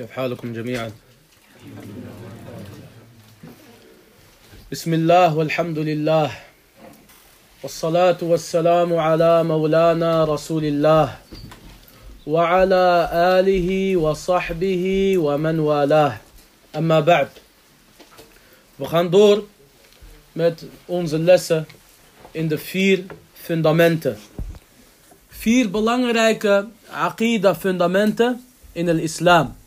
كيف حالكم جميعا بسم الله والحمد لله والصلاة والسلام على مولانا رسول الله وعلى آله وصحبه ومن والاه أما بعد We gaan door met in de vier fundamenten. Vier belangrijke aqida fundamenten in de islam.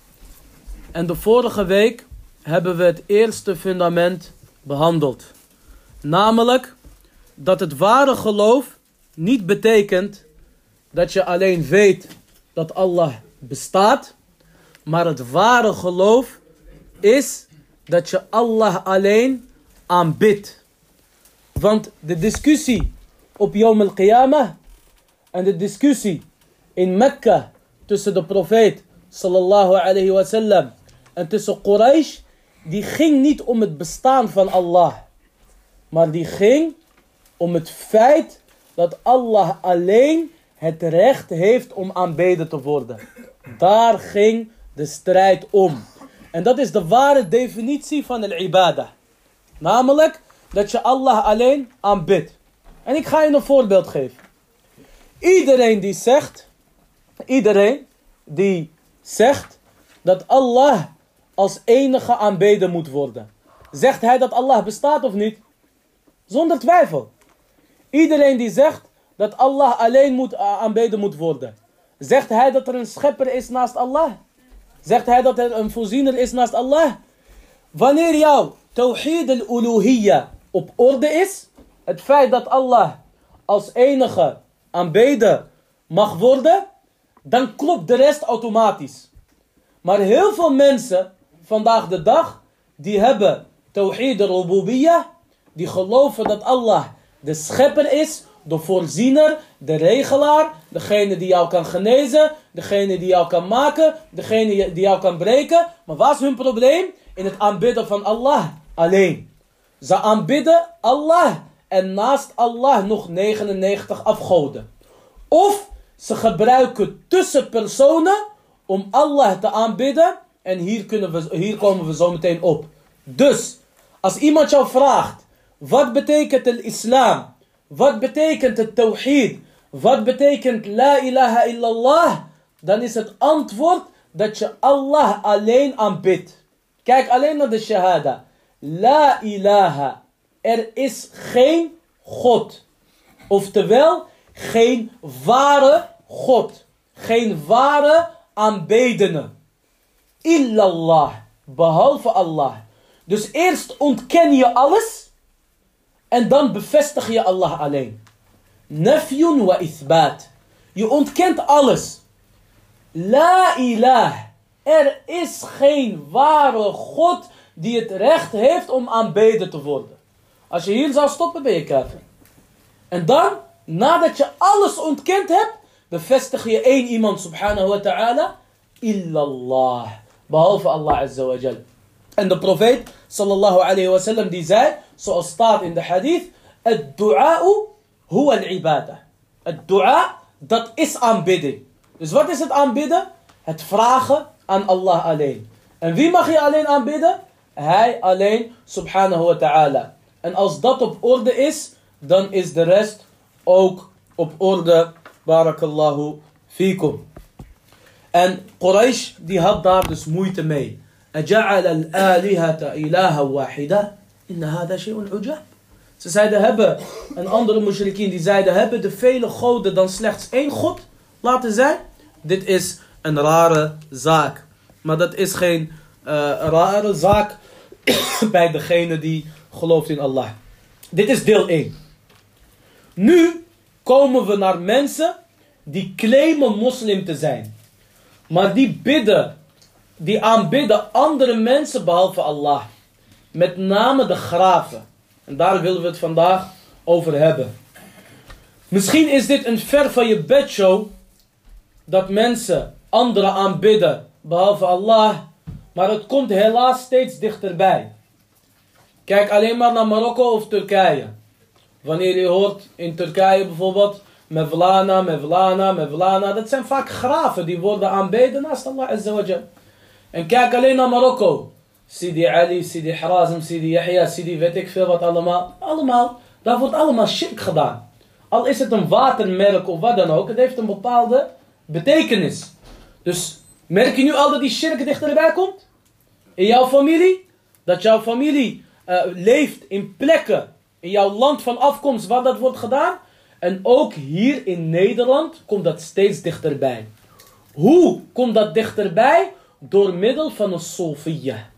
En de vorige week hebben we het eerste fundament behandeld. Namelijk dat het ware geloof niet betekent dat je alleen weet dat Allah bestaat. Maar het ware geloof is dat je Allah alleen aanbidt. Want de discussie op Yom al-Qiyamah en de discussie in Mekka tussen de profeet sallallahu alayhi wa sallam en tussen Quraysh, die ging niet om het bestaan van Allah. Maar die ging om het feit dat Allah alleen het recht heeft om aanbeden te worden. Daar ging de strijd om. En dat is de ware definitie van de ibadah. Namelijk dat je Allah alleen aanbidt. En ik ga je een voorbeeld geven. Iedereen die zegt, iedereen die zegt dat Allah als enige aanbeden moet worden. Zegt hij dat Allah bestaat of niet? Zonder twijfel. Iedereen die zegt dat Allah alleen moet aanbeden moet worden. Zegt hij dat er een schepper is naast Allah? Zegt hij dat er een voorziener is naast Allah? Wanneer jouw tawhid al-uluhiyya op orde is, het feit dat Allah als enige aanbeden mag worden, dan klopt de rest automatisch. Maar heel veel mensen vandaag de dag, die hebben tawhid al-rububiyya, die geloven dat Allah de schepper is, de voorziener, de regelaar, degene die jou kan genezen, degene die jou kan maken, degene die jou kan breken. Maar wat is hun probleem? In het aanbidden van Allah alleen. Ze aanbidden Allah en naast Allah nog 99 afgoden. Of ze gebruiken tussenpersonen om Allah te aanbidden. En hier, kunnen hier komen we zo meteen op. Dus, als iemand jou vraagt, wat betekent de islam? Wat betekent het tawhid? Wat betekent la ilaha illallah? Dan is het antwoord dat je Allah alleen aanbidt. Kijk alleen naar de shahada. La ilaha. Er is geen God. Oftewel, geen ware God. Geen ware aanbedene. Illallah. Behalve Allah. Dus eerst ontken je alles. En dan bevestig je Allah alleen. Nafyun wa ithbaat. Je ontkent alles. La ilah. Er is geen ware God die het recht heeft om aanbeden te worden. Als je hier zou stoppen ben je kafir. En dan, nadat je alles ontkend hebt, bevestig je één iemand subhanahu wa ta'ala. Illallah. Behalve Allah azza wa jal. En de profeet sallallahu alayhi wa sallam die zei, zoals staat in de hadith, het du'a'u huwa al-ibadah. Het du'a, dat is aanbidding. Dus wat is het aanbidden? Het vragen aan Allah alleen. En wie mag je alleen aanbidden? Hij alleen, subhanahu wa ta'ala. En als dat op orde is, dan is de rest ook op orde. Barakallahu fikum. En Quraysh, die had daar dus moeite mee. أجعل الآلهة إلها واحدة إن هذا شيء عجاب Ze zeiden hebben, en andere mushrikien die zeiden hebben de vele goden dan slechts één god laten zijn. Dit is een rare zaak. Maar dat is geen uh, rare zaak bij degene die gelooft in Allah. Dit is deel 1. Nu komen we naar mensen die claimen moslim te zijn. Maar die bidden, die aanbidden andere mensen behalve Allah. Met name de graven. En daar willen we het vandaag over hebben. Misschien is dit een ver van je bedshow. Dat mensen anderen aanbidden behalve Allah. Maar het komt helaas steeds dichterbij. Kijk alleen maar naar Marokko of Turkije. Wanneer je hoort in Turkije bijvoorbeeld. Mevlana, Mevlana, Mevlana. Dat zijn vaak graven die worden aanbeden naast Allah Azza. En kijk alleen naar Marokko. Sidi Ali, Sidi Harazim, Sidi Yahya, Sidi weet ik veel wat allemaal. Allemaal. Daar wordt allemaal shirk gedaan. Al is het een watermerk of wat dan ook. Het heeft een bepaalde betekenis. Dus merk je nu al dat die shirk dichterbij komt? In jouw familie? Dat jouw familie uh, leeft in plekken, in jouw land van afkomst waar dat wordt gedaan? En ook hier in Nederland komt dat steeds dichterbij. Hoe komt dat dichterbij? Door middel van een Sofia.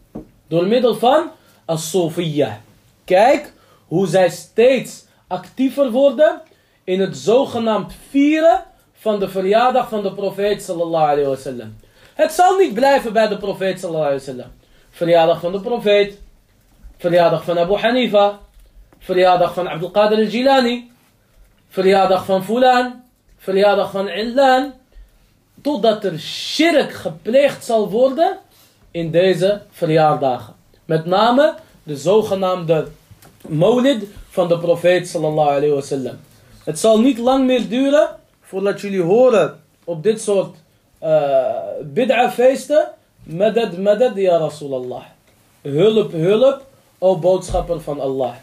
Door middel van een Sofia. Kijk hoe zij steeds actiever worden in het zogenaamd vieren van de verjaardag van de profeet sallallahu alayhi wasallam. Het zal niet blijven bij de profeet sallallahu alayhi wasallam. Verjaardag van de profeet, verjaardag van Abu Hanifa, verjaardag van Abdul Qadir al-Jilani, verjaardag van Fulan, verjaardag van Illan, totdat er shirk gepleegd zal worden in deze verjaardagen. Met name de zogenaamde maulid van de profeet sallallahu alayhi wasallam. Het zal niet lang meer duren voordat jullie horen op dit soort uh, bid'a feesten. Madad, madad, ya Rasulallah. Hulp, hulp, o boodschapper van Allah.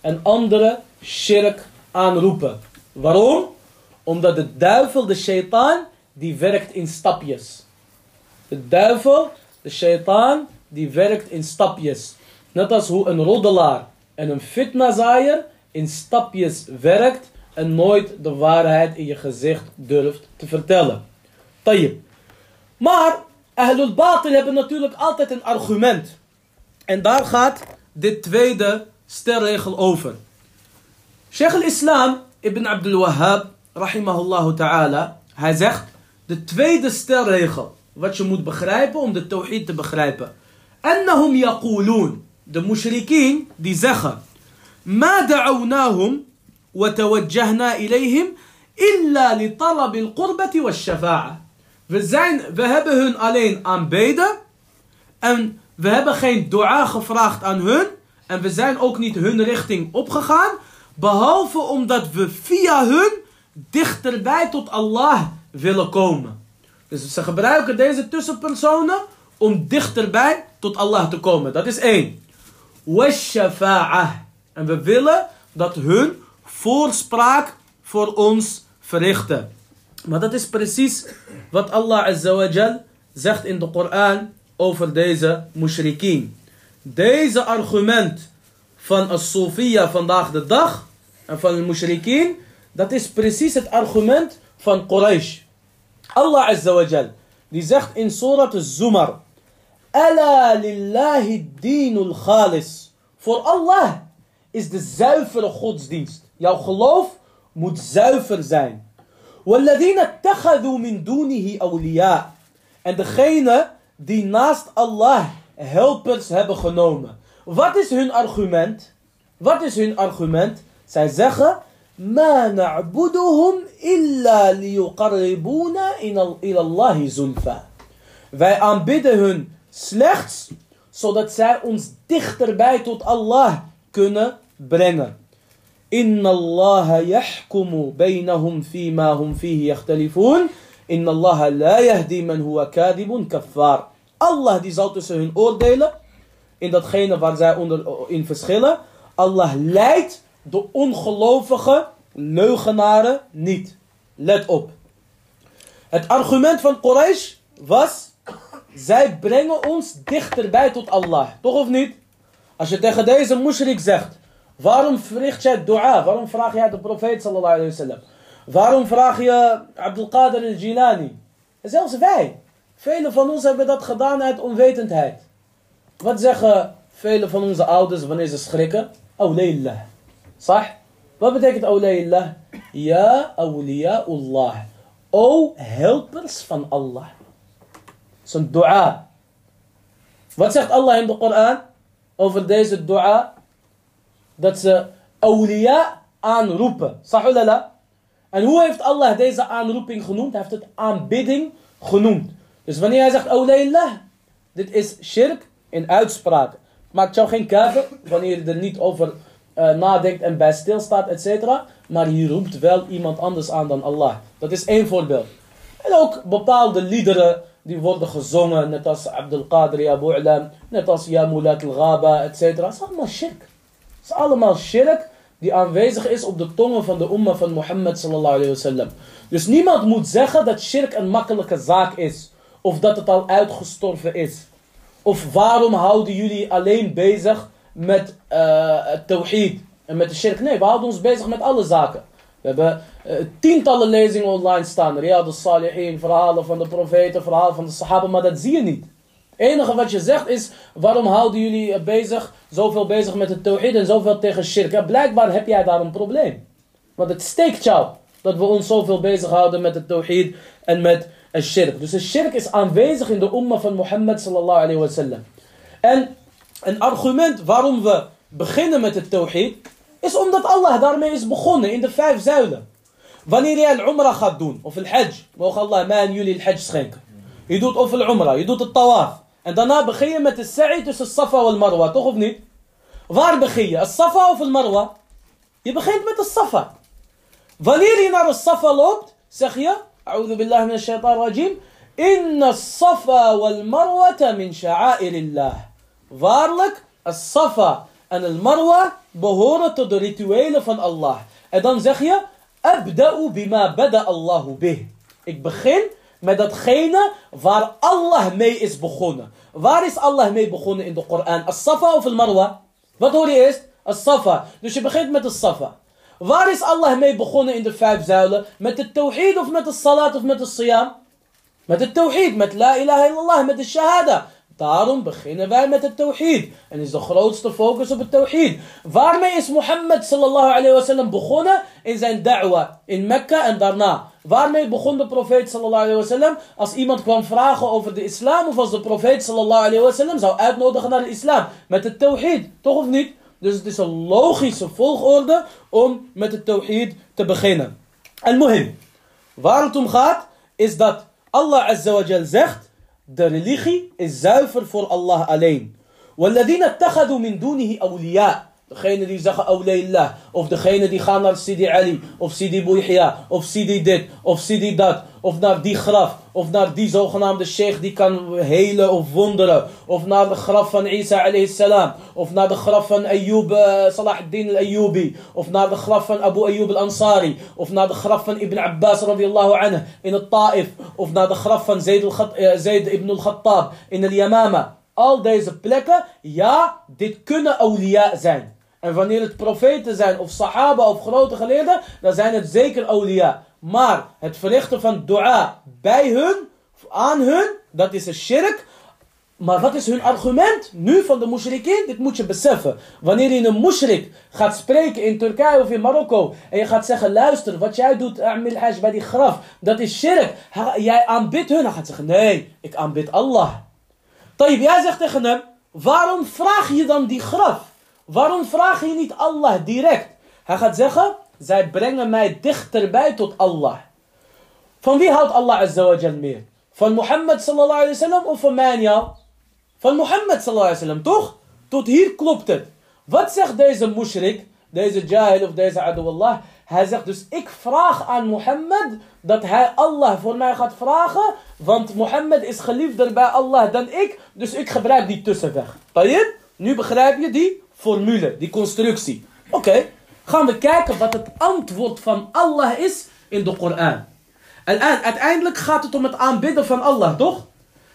En andere shirk aanroepen. Waarom? Omdat de duivel, de shaitaan, die werkt in stapjes. De duivel, de shaitaan, die werkt in stapjes. Net als hoe een roddelaar en een fitnazaaier in stapjes werkt en nooit de waarheid in je gezicht durft te vertellen. Tayyip. Maar Ahlul Batil hebben natuurlijk altijd een argument. En daar gaat dit tweede sterregel over. Sheikh al-Islam ibn Abdul Wahhab, rahimahullah ta'ala, hij zegt, de tweede sterregel, wat je moet begrijpen om de tawhid te begrijpen. Annahum yaqulun, de mushrikeen, die zeggen, ma da'awnahum wa tawajjahna ilayhim illa li talab al-qurbati wa shafa'a. We, zijn, we hebben hun alleen aanbeden en we hebben geen dua gevraagd aan hun en we zijn ook niet hun richting opgegaan, behalve omdat we via hun dichterbij tot Allah willen komen. Dus ze gebruiken deze tussenpersonen om dichterbij tot Allah te komen. Dat is één. En we willen dat hun voorspraak voor ons verrichten. Maar dat is precies wat Allah Azza zegt in de Koran over deze mushrikeen. Deze argument van as-Sofia vandaag de dag en van de mushrikeen, dat is precies het argument van Quraysh. Allah Azza die zegt in Surat Az-Zumar, Ala lillahi dinul khalis. Voor Allah is de zuivere godsdienst. Jouw geloof moet zuiver zijn. وَالَّذِينَ اتَّخَذُوا مِن دُونِهِ أَوْلِيَاءَ En degene die naast Allah helpers hebben genomen. Wat is hun argument? Wat is hun argument? Zij zeggen, ma na'buduhum illa liyuqarribuna ilallahi zulfa. Wij aanbidden hun slechts zodat zij ons dichterbij tot Allah kunnen brengen. Inna Allah yahkumu bainahum fima hum fihi In Inna Allah la yahdi man huwa kadibun kaffar. Allah die zal tussen hun oordelen in datgene waar zij onder, in verschillen. Allah leidt de ongelovige leugenaren niet. Let op. Het argument van Quraysh was, zij brengen ons dichterbij tot Allah. Toch of niet? Als je tegen deze mushrik zegt, waarom verricht jij dua? Waarom vraag jij de profeet sallallahu alayhi wasallam? Waarom vraag je Abdul Qadir al-Jilani? Zelfs wij. Velen van ons hebben dat gedaan uit onwetendheid. Wat zeggen velen van onze ouders wanneer ze schrikken? Awliillah. Sah? Wat betekent awliillah? Ja, awliya'ullah. O helpers van Allah. Zo'n dua. Wat zegt Allah in de Koran over deze dua? Dat ze awliya aanroepen. Sahulala. En hoe heeft Allah deze aanroeping genoemd? Hij heeft het aanbidding genoemd. Dus wanneer hij zegt awliillah, dit is shirk in uitspraak. Maakt jou geen kafir wanneer je er niet over uh, nadenkt en bij stilstaat, et cetera. Maar je roept wel iemand anders aan dan Allah. Dat is één voorbeeld. En ook bepaalde liederen die worden gezongen, net als Abdul Qadir Abu net als Ya Mulat al-Ghaba, etc. Het is allemaal shirk. Het is allemaal shirk die aanwezig is op de tongen van de umma van Mohammed sallallahu alayhi wasallam. Dus niemand moet zeggen dat shirk een makkelijke zaak is. Of dat het al uitgestorven is. Of waarom houden jullie alleen bezig met uh, het tawhid en met de shirk? Nee, we houden ons bezig met alle zaken. We hebben uh, tientallen lezingen online staan. Riyad al-Salihin, verhalen van de profeten, verhalen van de sahaba, maar dat zie je niet. Het enige wat je zegt is, waarom houden jullie bezig, zoveel bezig met het tawhid en zoveel tegen shirk? Ja, blijkbaar heb jij daar een probleem. Want het steekt jou dat we ons zoveel bezighouden met het tawhid en met het shirk. Dus het shirk is aanwezig in de umma van Mohammed sallallahu alayhi wa sallam. En een argument waarom we beginnen met het tawhid, is omdat Allah daarmee is begonnen in de vijf zuilen. Wanneer jij al-umrah gaat doen, of al-hajj, mogen Allah mij jullie al-hajj schenken. Je doet of al-umrah, je doet het tawaf. En daarna begin je met de sa'i tussen Safa en Marwa, toch of niet? Waar begin je? As-Safa of al-Marwa? Je begint met de Safa. Wanneer je naar de Safa loopt, zeg je, A'udhu billahi min shaitan rajim, Inna Safa wal Marwata min sha'airillah. Waarlijk, As-Safa en al-Marwa behoren tot de rituelen van Allah. En dan zeg je, Abda'u bima bada Allahu bih. Ik begin met datgene waar Allah mee is begonnen. Waar is Allah mee begonnen in de Koran? As-Safa of al-Marwa? Wat hoor je eerst? As-Safa. Dus je begint met as-Safa. Waar is Allah mee begonnen in de vijf zuilen? Met de tawhid of met de salat of met de siyam? Met de tawhid, met la ilaha illallah, met de shahada. Daarom beginnen wij met het tawhid. En is de grootste focus op het tawhid. Waarmee is Mohammed sallallahu alayhi wa sallam begonnen? In zijn da'wa in Mekka en daarna. Waarmee begon de profeet sallallahu alayhi wa sallam? Als iemand kwam vragen over de islam of als de profeet sallallahu alayhi wa sallam zou uitnodigen naar de islam. Met het tawhid, toch of niet? Dus het is een logische volgorde om met het tawhid te beginnen. En muhim, waar het om gaat, is dat Allah azza wa zegt, de religie is zuiver voor Allah alleen. وَالَّذِينَ اتَّخَذُوا مِن دُونِهِ أَوْلِيَاءَ Degene die zeggen awliillah. Of degene die gaan naar Sidi Ali. Of Sidi Bouihia. Of Sidi dit. Of Sidi dat. Of naar die graf. Of naar die zogenaamde sheikh die kan helen of wonderen. Of naar de graf van Isa alayhi salam. Of naar de graf van Ayyub uh, Salahuddin al-Ayyubi. Of naar de graf van Abu Ayyub al-Ansari. Of naar de graf van Ibn Abbas radiyallahu anhu in het Taif. Of naar de graf van uh, Zayd ibn al-Khattab in al-Yamama. Al deze plekken, ja, dit kunnen awliya zijn. En wanneer het profeten zijn, of sahaba, of grote geleerden, dan zijn het zeker awliya. Maar het verrichten van dua bij hun, aan hun, dat is een shirk. Maar wat is hun argument nu van de mushrikin? Dit moet je beseffen. Wanneer je een mushrik gaat spreken in Turkije of in Marokko. En je gaat zeggen, luister, wat jij doet Amil Hajj bij die graf. Dat is shirk. Jij aanbidt hun. Dan gaat zeggen, nee, ik aanbid Allah. Tayyip, jij zegt tegen hem, waarom vraag je dan die graf? Waarom vraag je niet Allah direct? Hij gaat zeggen, zij brengen mij dichterbij tot Allah. Van wie houdt Allah azza wa jal meer? Van Mohammed sallallahu alayhi wa sallam of van mij jou? Van Mohammed sallallahu alayhi wa sallam, toch? Tot hier klopt het. Wat zegt deze mushrik, deze jahil of deze adu Allah? Hij zegt dus, ik vraag aan Mohammed dat hij Allah voor mij gaat vragen. Want Mohammed is geliefder bij Allah dan ik. Dus ik gebruik die tussenweg. Tayyip, nu begrijp je die formule, die constructie. Oké, gaan we kijken wat het antwoord van Allah is in de Koran. En uiteindelijk gaat het om het aanbidden van Allah, toch?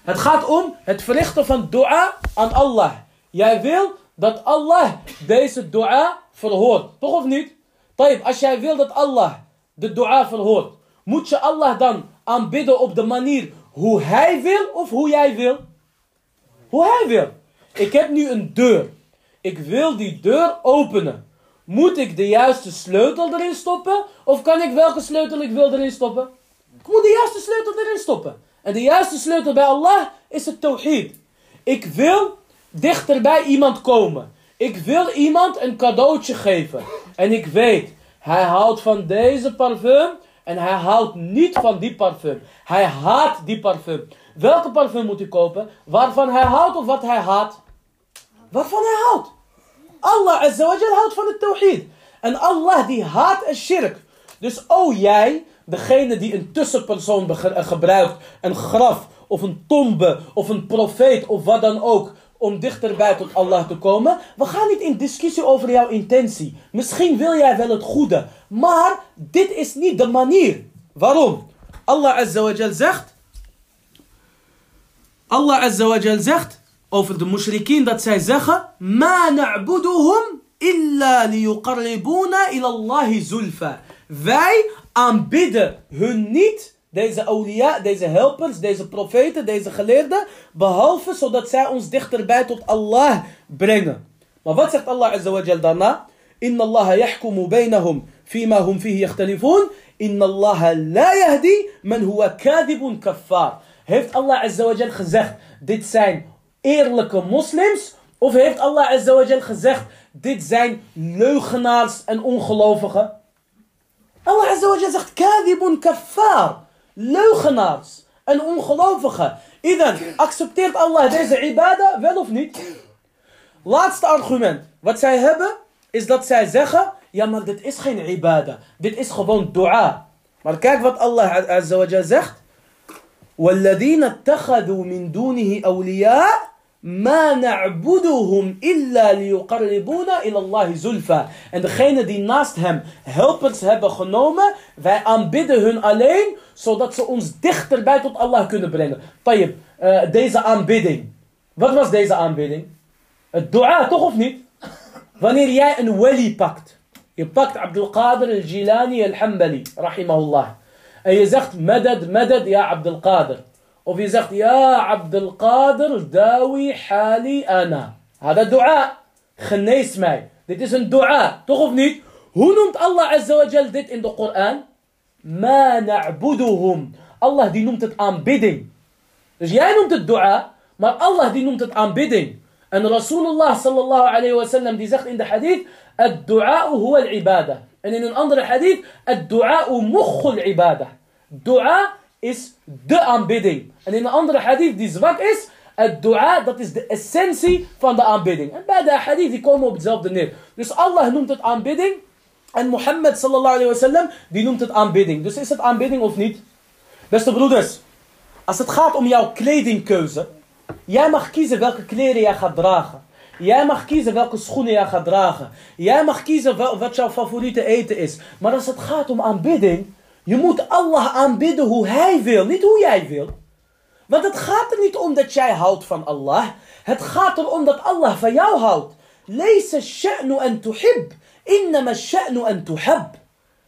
Het gaat om het verrichten van dua aan Allah. Jij wil dat Allah deze dua verhoort, toch of niet? Tayyip, als jij wil dat Allah de dua verhoort, moet je Allah dan aanbidden op de manier hoe hij wil of hoe jij wil? Hoe hij wil. Ik heb nu een deur. Ik wil die deur openen. Moet ik de juiste sleutel erin stoppen? Of kan ik welke sleutel ik wil erin stoppen? Ik moet de juiste sleutel erin stoppen. En de juiste sleutel bij Allah is het tawhid. Ik wil dichter bij iemand komen. Ik wil iemand een cadeautje geven. En ik weet, hij houdt van deze parfum en hij houdt niet van die parfum. Hij haat die parfum. Welke parfum moet ik kopen? Waarvan hij houdt of wat hij haat? Waarvan hij houdt. Allah azawajal houdt van het tawhid. En Allah die haat een shirk. Dus oh jij, degene die een tussenpersoon gebruikt, een graf of een tombe of een profeet of wat dan ook, om dichterbij tot Allah te komen. We gaan niet in discussie over jouw intentie. Misschien wil jij wel het goede, maar dit is niet de manier. Waarom? Allah Azza wa Jal zegt, Allah Azza wa Jal zegt over de mushrikeen dat zij zeggen, Ma na'buduhum illa liyuqarribuna ila Allahi zulfa. Wij aanbidden hun niet deze awliya, deze helpers, deze profeten, deze geleerden, behalve zodat zij ons dichterbij tot Allah brengen. Maar wat zegt Allah Azza wa Jal daarna? Inna Allah yahkumu bainahum fima hum fihi yakhtalifun. Inna Allah la yahdi man huwa kadibun kaffar. Heeft Allah Azza wa Jal gezegd, dit zijn eerlijke moslims? Of heeft Allah Azza wa Jal gezegd, dit zijn leugenaars en ongelovigen? Allah Azza wa Jal zegt, kadibun kaffar leugenaars en ongelovigen. Idan, accepteert Allah deze ibada wel of niet? Laatste argument. Wat zij hebben, is dat zij zeggen, ja maar dit is geen ibada. Dit is gewoon dua. Maar kijk wat Allah Azza wa Jal zegt. وَالَّذِينَ اتَّخَذُوا مِن دُونِهِ أَوْلِيَاءَ Ma na'buduhum illa. En degene die naast hem helpers hebben genomen, wij aanbidden hun alleen, zodat ze ons dichterbij tot Allah kunnen brengen. Tayyip, uh, deze aanbidding. Wat was deze aanbidding? Het dua, toch of niet? Wanneer jij een wali pakt. Je pakt Abdul Qadir al-Jilani al-Hambali, rahimahullah. En je zegt, madad, madad, ja Abdul Qadir. وفي زخت يا عبد القادر داوي حالي أنا. هذا دعاء. خنيس معي ديت اسم دعاء. تخوفني هو نمت الله عز وجل ديت ان القرآن ما نعبدهم. الله دي نمت ام بيدين يا نمت الدعاء؟ ما الله دي نمت ام بيدين أن رسول الله صلى الله عليه وسلم دي زخت ان حديث الدعاء هو العبادة. ان إن أنظر الحديث الدعاء مخ العبادة. دعاء is de aanbidding. En in een andere hadith die zwak is, het dua, dat is de essentie van de aanbidding. En beide hadith die komen op hetzelfde neer. Dus Allah noemt het aanbidding. En Mohammed sallallahu alayhi wa sallam, die noemt het aanbidding. Dus is het aanbidding of niet? Beste broeders, als het gaat om jouw kledingkeuze. Jij mag kiezen welke kleren jij gaat dragen. Jij mag kiezen welke schoenen jij gaat dragen. Jij mag kiezen wat jouw favoriete eten is. Maar als het gaat om aanbidding, je moet Allah aanbidden hoe Hij wil, niet hoe jij wil. Want het gaat er niet om dat jij houdt van Allah. Het gaat erom dat Allah van jou houdt. Lees sha'nu en tuhib. Innama sha'nu en tuhab.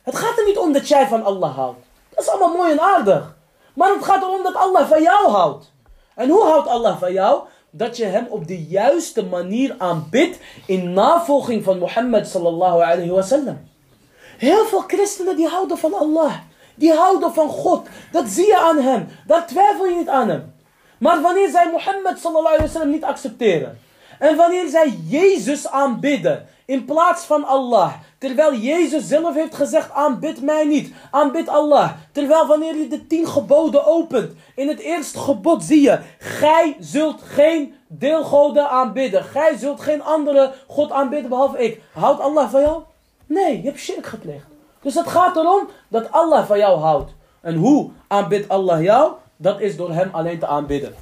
Het gaat er niet om dat jij van Allah houdt. Dat is allemaal mooi en aardig. Maar het gaat erom dat Allah van jou houdt. En hoe houdt Allah van jou? Dat je hem op de juiste manier aanbidt in navolging van Mohammed sallallahu alayhi wa sallam. Heel veel christenen die houden van Allah. Die houden van God. Dat zie je aan hem. Daar twijfel je niet aan hem. Maar wanneer zij Mohammed sallallahu alayhi wa sallam niet accepteren. En wanneer zij Jezus aanbidden. In plaats van Allah. Terwijl Jezus zelf heeft gezegd, aanbid mij niet. Aanbid Allah. Terwijl wanneer je de tien geboden opent. In het eerste gebod zie je. Gij zult geen deelgoden aanbidden. Gij zult geen andere God aanbidden behalve ik. Houdt Allah van jou? Nee, je hebt shirk gepleegd. Dus het gaat erom dat Allah van jou houdt. En hoe aanbidt Allah jou? Dat is door hem alleen te aanbidden.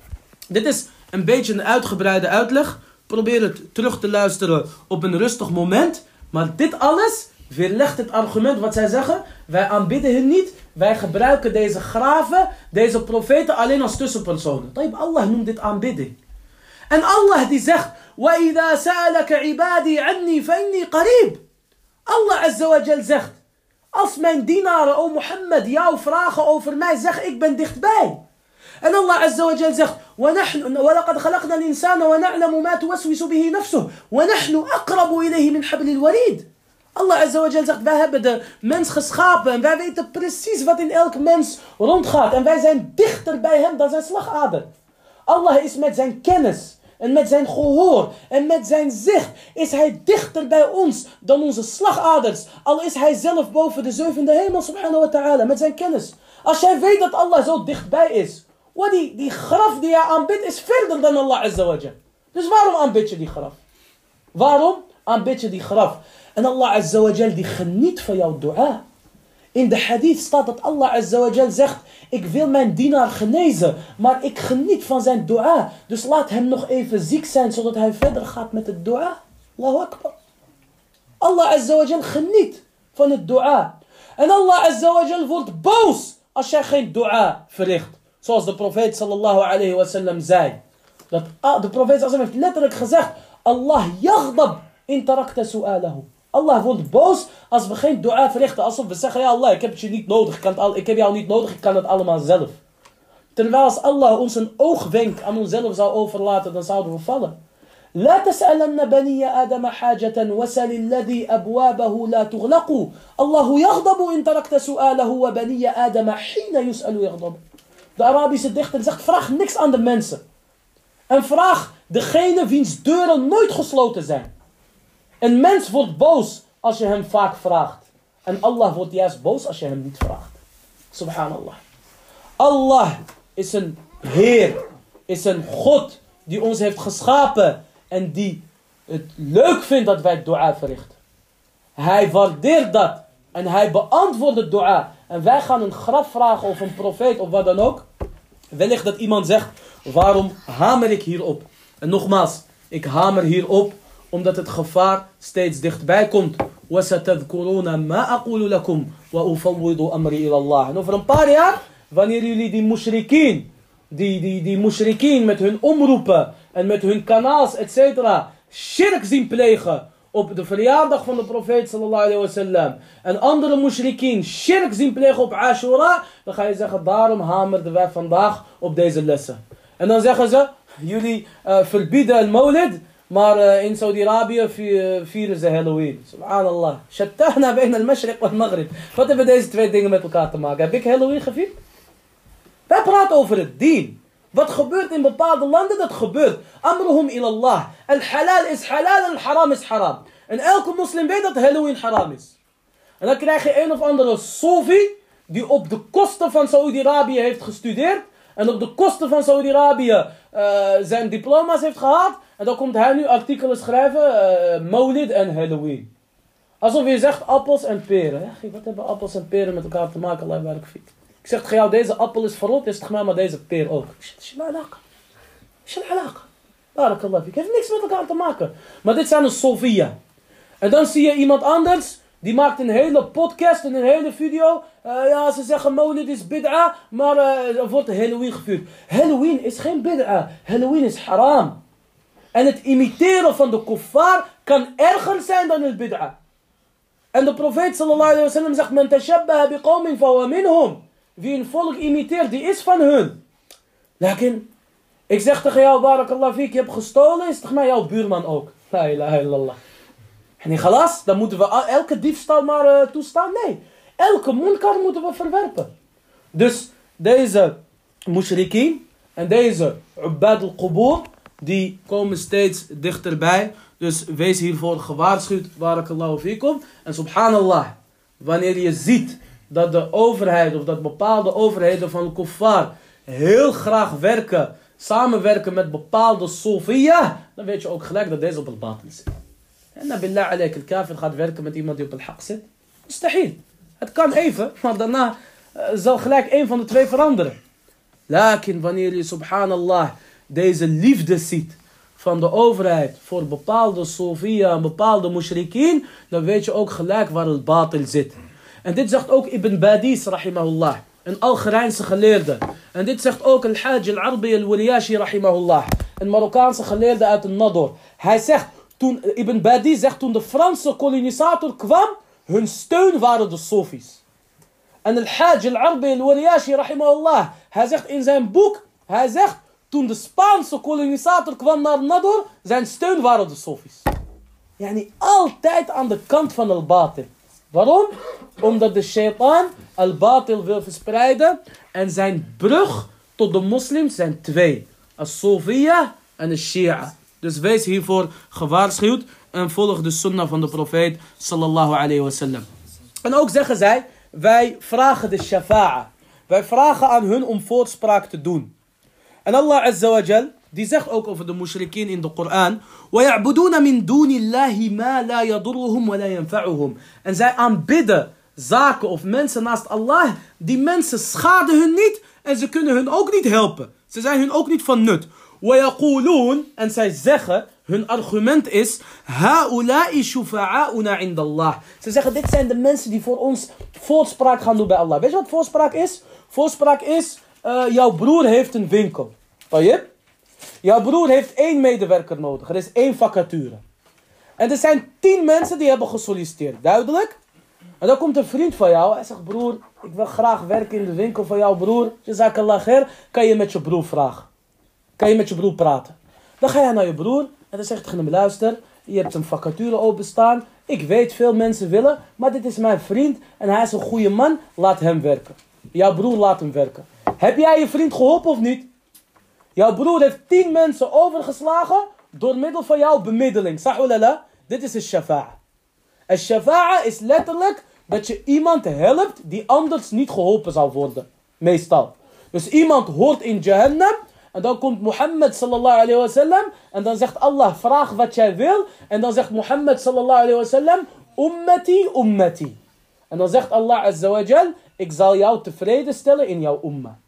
Dit is een beetje een uitgebreide uitleg. Probeer het terug te luisteren op een rustig moment. Maar dit alles weerlegt het argument wat zij zeggen. Wij aanbidden hen niet. Wij gebruiken deze graven, deze profeten alleen als tussenpersonen. Allah noemt dit aanbidding. En Allah die zegt. وَإِذَا سَأَلَكَ عِبَادِي عَنِّي فَإِنِّي قَرِيبٌ Allah Azza wa Jal zegt, als mijn dienaren, o Mohammed, jou vragen over mij, zeg ik ben dichtbij. En Allah Azza wa Jal zegt, وَلَقَدْ خَلَقْنَا الْإِنسَانَ وَنَعْلَمُ مَا تُوَسْوِسُ بِهِ نَفْسُهُ وَنَحْنُ أَقْرَبُ إِلَيْهِ مِنْ حَبْلِ الْوَرِيدِ Allah Azza wa Jal zegt, wij hebben de mens geschapen en wij weten precies wat in elk mens rondgaat. En wij zijn dichter bij hem dan zijn slagader. Allah is met zijn kennis en met zijn gehoor en met zijn zicht is hij dichter bij ons dan onze slagaders. Al is hij zelf boven de zevende hemel, subhanahu wa ta'ala, met zijn kennis. Als jij weet dat Allah zo dichtbij is, wat die, die graf die jij aanbidt is verder dan Allah azza wa Dus waarom aanbid je die graf? Waarom aanbid je die graf? En Allah azza wa die geniet van jouw dua. In de hadith staat dat Allah azawajal zegt, ik wil mijn dienaar genezen, maar ik geniet van zijn dua. Dus laat hem nog even ziek zijn, zodat hij verder gaat met het dua. Allahu Akbar. Allah azawajal geniet van het dua. En Allah azawajal wordt boos als jij geen dua verricht. Zoals de profeet sallallahu alayhi wasallam zei. Dat, ah, de profeet sallallahu heeft letterlijk gezegd, Allah yaghdab in tarakta su'alahu. Allah wordt boos als we geen dua verrichten. Alsof we zeggen, ja Allah, ik heb het je niet nodig. Ik, kan het al, ik heb jou niet nodig, ik kan het allemaal zelf. Terwijl als Allah ons een oogwenk aan onszelf zou overlaten, dan zouden we vallen. لا تسألن بني آدم حاجة وسل الذي أبوابه لا تغلق الله يغضب إن تركت سؤاله وبني آدم حين يسأل يغضب De Arabische dichter zegt, vraag niks aan de mensen. En vraag degene wiens deuren nooit gesloten zijn. Een mens wordt boos als je hem vaak vraagt. En Allah wordt juist boos als je hem niet vraagt. Subhanallah. Allah is een Heer, is een God die ons heeft geschapen en die het leuk vindt dat wij dua verrichten. Hij waardeert dat en hij beantwoordt het dua. En wij gaan een graf vragen of een profeet of wat dan ook. Wellicht dat iemand zegt, waarom hamer ik hierop? En nogmaals, ik hamer hierop omdat het gevaar steeds dichtbij komt. En over een paar jaar, wanneer jullie die mushrikeen, die, die, die mushrikeen met hun omroepen en met hun kanaals, etc. shirk zien plegen op de verjaardag van de profeet sallallahu alayhi wasallam. En andere mushrikeen shirk zien plegen op Ashura. Dan ga je zeggen, daarom hamerden wij vandaag op deze lessen. En dan zeggen ze, jullie uh, verbieden al maulid. Maar uh, in Saudi-Arabië vieren ze Halloween. Subhanallah. Bijna al-Mashriq en maghrib Wat hebben deze twee dingen met elkaar te maken? Heb ik Halloween gevierd? Wij praten over het dien. Wat gebeurt in bepaalde landen, dat gebeurt. Amruhum ilallah. Al-halal is halal, al-haram is haram. En elke moslim weet dat Halloween haram is. En dan krijg je een of andere Sofi, die op de kosten van Saudi-Arabië heeft gestudeerd. En op de kosten van Saudi-Arabië uh, zijn diploma's heeft gehad. En dan komt hij nu artikelen schrijven, uh, Maulid en Halloween. Alsof je zegt appels en peren. Wat hebben appels en peren met elkaar te maken? Allah barak ik zeg tegen jou, deze appel is verrot, is het maar deze peer ook. Barakallah fik. heeft niks met elkaar te maken. Maar dit zijn een Sofia. En dan zie je iemand anders, die maakt een hele podcast en een hele video. Uh, ja, ze zeggen Maulid is bid'a, maar uh, er wordt Halloween gevuurd. Halloween is geen bid'a. Halloween is haram. En het imiteren van de kuffar kan erger zijn dan het bid'a. En de profeet sallallahu alayhi wa sallam zegt, men tashabbaha biqawmin fawa minhum. Wie een volk imiteert, die is van hun. Lakin, ik zeg tegen jou, barakallah fiek, je hebt gestolen, is toch mij jouw buurman ook. La ilaha illallah. En in galas, dan moeten we elke diefstal maar uh, toestaan. Nee, elke munkar moeten we verwerpen. Dus deze mushrikeen en deze ubad al-qubur, die komen steeds dichterbij. Dus wees hiervoor gewaarschuwd, barakallahu fikum. En subhanallah, wanneer je ziet dat de overheid of dat bepaalde overheden van kuffar heel graag werken, samenwerken met bepaalde sofia, dan weet je ook gelijk dat deze op het batil zit. En billah alaik, kafir gaat werken met iemand die op het haq zit. Mustahil. Het kan even, maar daarna zal gelijk een van de twee veranderen. Lakin wanneer je subhanallah deze liefde ziet van de overheid voor bepaalde sofia en bepaalde mushrikeen, dan weet je ook gelijk waar het batil zit. En dit zegt ook Ibn Badis, rahimahullah. Een Algerijnse geleerde. En dit zegt ook Al-Hajj Al-Arbi Al-Waliyashi, rahimahullah. Een Marokkaanse geleerde uit de Nador. Hij zegt, toen, Ibn Badis zegt, toen de Franse kolonisator kwam, hun steun waren de Sofis. En Al-Hajj Al-Arbi Al-Waliyashi, rahimahullah. Hij zegt in zijn boek, hij zegt, toen de Spaanse kolonisator kwam naar Nador, zijn steun waren de Sofis. Yani altijd aan de kant van al-Batil. Waarom? Omdat de shaitaan al-batil wil verspreiden. En zijn brug tot de moslims zijn twee. As-Sofiya en de Shia. Dus wees hiervoor gewaarschuwd. En volg de sunnah van de profeet sallallahu alayhi wasallam. En ook zeggen zij, wij vragen de shafa'a. Wij vragen aan hun om voorspraak te doen. En Allah azza wa jal, die zegt ook over de mushrikeen in de Koran. وَيَعْبُدُونَ مِن دُونِ اللَّهِ مَا لَا يَضُرُّهُمْ وَلَا يَنْفَعُهُمْ En zij aanbidden zaken of mensen naast Allah. Die mensen schaden hun niet en ze kunnen hun ook niet helpen. Ze zijn hun ook niet van nut. وَيَقُولُونَ En zij zeggen, hun argument is, هَؤُلَاءِ شُفَعَاؤُنَا عِنْدَ اللَّهِ Ze zeggen, dit zijn de mensen die voor ons voorspraak gaan doen bij Allah. Weet je wat voorspraak is? Voorspraak is, uh, jouw broer heeft een winkel. Tayyip? Jouw broer heeft één medewerker nodig. Er is één vacature. En er zijn tien mensen die hebben gesolliciteerd. Duidelijk? En dan komt een vriend van jou. Hij zegt, broer, ik wil graag werken in de winkel van jouw broer. Jazakallah khair. Kan je met je broer vragen? Kan je met je broer praten? Dan ga je naar je broer. En dan zegt tegen hem, luister. Je hebt een vacature openstaan. Ik weet, veel mensen willen. Maar dit is mijn vriend. En hij is een goede man. Laat hem werken. Jouw broer laat hem werken. Heb jij je vriend geholpen of niet? Jouw broer heeft tien mensen overgeslagen door middel van jouw bemiddeling. Sahulala, dit is een shafa'a. Een shafa'a is letterlijk dat je iemand helpt die anders niet geholpen zou worden. Meestal. Dus iemand hoort in Jahannam en dan komt Mohammed sallallahu alayhi wa sallam en dan zegt Allah vraag wat jij wil en dan zegt Mohammed sallallahu alayhi wa sallam ummati ummati. En dan zegt Allah azza wa jal ik zal jou tevreden stellen in jouw umma.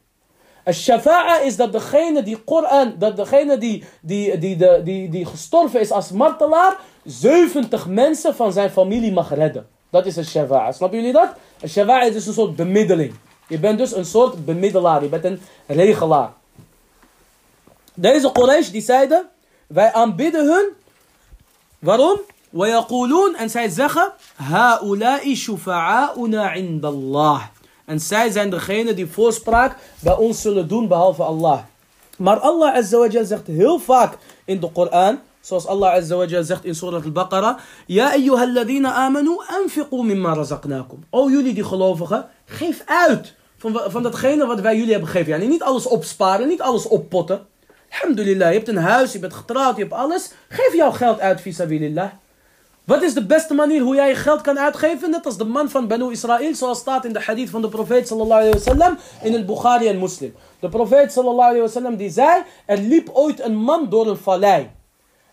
Al-shafa'a is dat degene die Koran, dat degene die, die, die, die, die, die gestorven is als martelaar, 70 mensen van zijn familie mag redden. Dat is een shafa'a. Snappen jullie dat? Een shafa'a is dus een soort bemiddeling. Je bent dus een soort bemiddelaar. Je bent een regelaar. Deze Quraysh die zeiden, wij aanbidden hun. Waarom? ويقولون en zij zeggen, هؤلاء شفعاؤنا عند الله. En zij zijn degene die voorspraak bij ons zullen doen behalve Allah. Maar Allah Azza zegt heel vaak in de Koran, zoals Allah Azza zegt in Surah Al-Baqarah, Ja ayyuhalladhina amanu anfiqu mimma razaqnakum. O jullie die gelovigen, geef uit van, van datgene wat wij jullie hebben gegeven. Yani niet alles opsparen, niet alles oppotten. Alhamdulillah, je hebt een huis, je bent getrouwd, je hebt alles. Geef jouw geld uit, fisabilillah. Wat is de beste manier hoe jij je geld kan uitgeven? Net als de man van Banu Israël, zoals staat in de hadith van de profeet sallallahu alayhi in het Bukhari en Muslim. De profeet sallallahu alayhi die zei, er liep ooit een man door een vallei.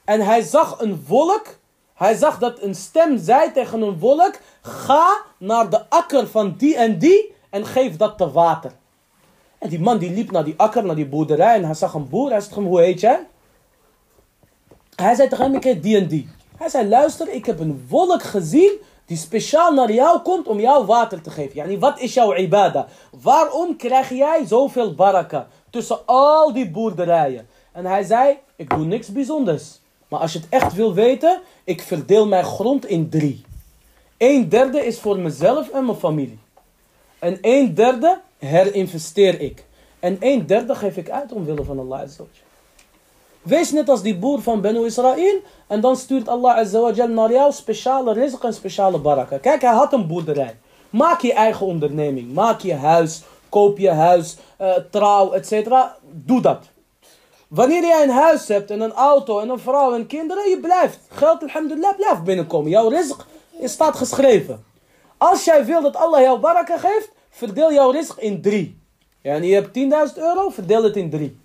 En hij zag een volk, hij zag dat een stem zei tegen een volk, ga naar de akker van die en die en geef dat te water. En die man die liep naar die akker, naar die boerderij en hij zag een boer. Hij zei hem, hoe heet jij? Hij zei tegen hem, ik die en die. Hij zei, luister, ik heb een wolk gezien die speciaal naar jou komt om jou water te geven. Yani, wat is jouw ibada? Waarom krijg jij zoveel baraka tussen al die boerderijen? En hij zei, ik doe niks bijzonders. Maar als je het echt wil weten, ik verdeel mijn grond in drie. Een derde is voor mezelf en mijn familie. En een derde herinvesteer ik. En een derde geef ik uit omwille van Allah Azza Wees net als die boer van Benu Israël. En dan stuurt Allah Azza naar jou speciale rizq en speciale baraka. Kijk, hij had een boerderij. Maak je eigen onderneming. Maak je huis. Koop je huis. Uh, trouw, etc. Doe dat. Wanneer jij een huis hebt en een auto en een vrouw en kinderen. Je blijft. Geld, alhamdulillah, blijft binnenkomen. Jouw rizq staat geschreven. Als jij wil dat Allah jou baraka geeft. Verdeel jouw rizq in drie. Ja, en je hebt 10.000 euro. Verdeel het in drie.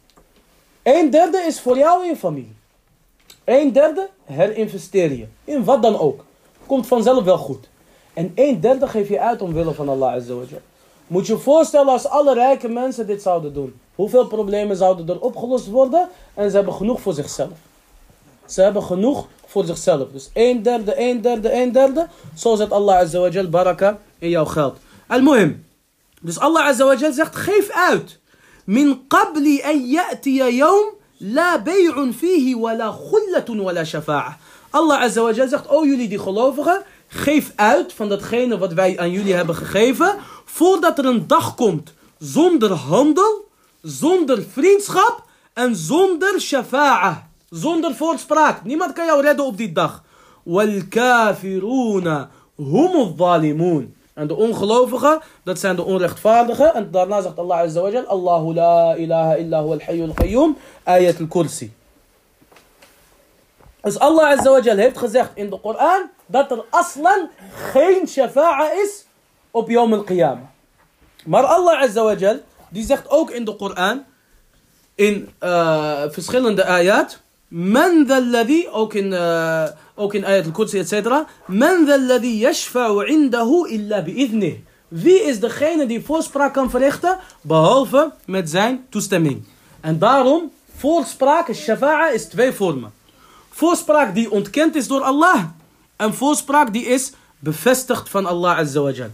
Een derde is voor jou en je familie. Een derde herinvesteer je. In wat dan ook. Komt vanzelf wel goed. En een derde geef je uit omwille van Allah Azza wa Moet je je voorstellen als alle rijke mensen dit zouden doen. Hoeveel problemen zouden er opgelost worden. En ze hebben genoeg voor zichzelf. Ze hebben genoeg voor zichzelf. Dus een derde, een derde, een derde. Zo zet Allah Azza wa baraka in jouw geld. Al-Muhim. Dus Allah Azza wa zegt geef uit. من قبل أن يأتي يوم لا بيع فيه ولا خلة ولا شفاعة. Allah Azza wa zegt, oh jullie die gelovigen, geef uit van datgene wat wij aan jullie hebben gegeven, voordat er een dag komt zonder handel, zonder vriendschap en zonder shafa'a. Zonder voorspraak. Niemand kan jou redden op die dag. Wal kafiruna humu zalimun. en de ongelovigen, dat zijn de onrechtvaardigen. En daarna zegt Allah Azza Allahu la ilaha illa huwa al-hayyul qayyum, ayat al-kursi. Dus Allah Azza heeft gezegd in de Koran, dat er aslan geen shafa'a is op Yom al-Qiyamah. Maar Allah Azza die zegt ook in de Koran, in uh, verschillende ayat, the ook in uh, ook in ayat al-Qudsi, etc. Men ladhi yashfa'u indahu illa bi'idnih. Wie is degene die voorspraak kan verrichten, behalve met zijn toestemming? En daarom, voorspraak, shafa'a, is twee vormen. Voorspraak die ontkend is door Allah. En voorspraak die is bevestigd van Allah Azza wa Jal.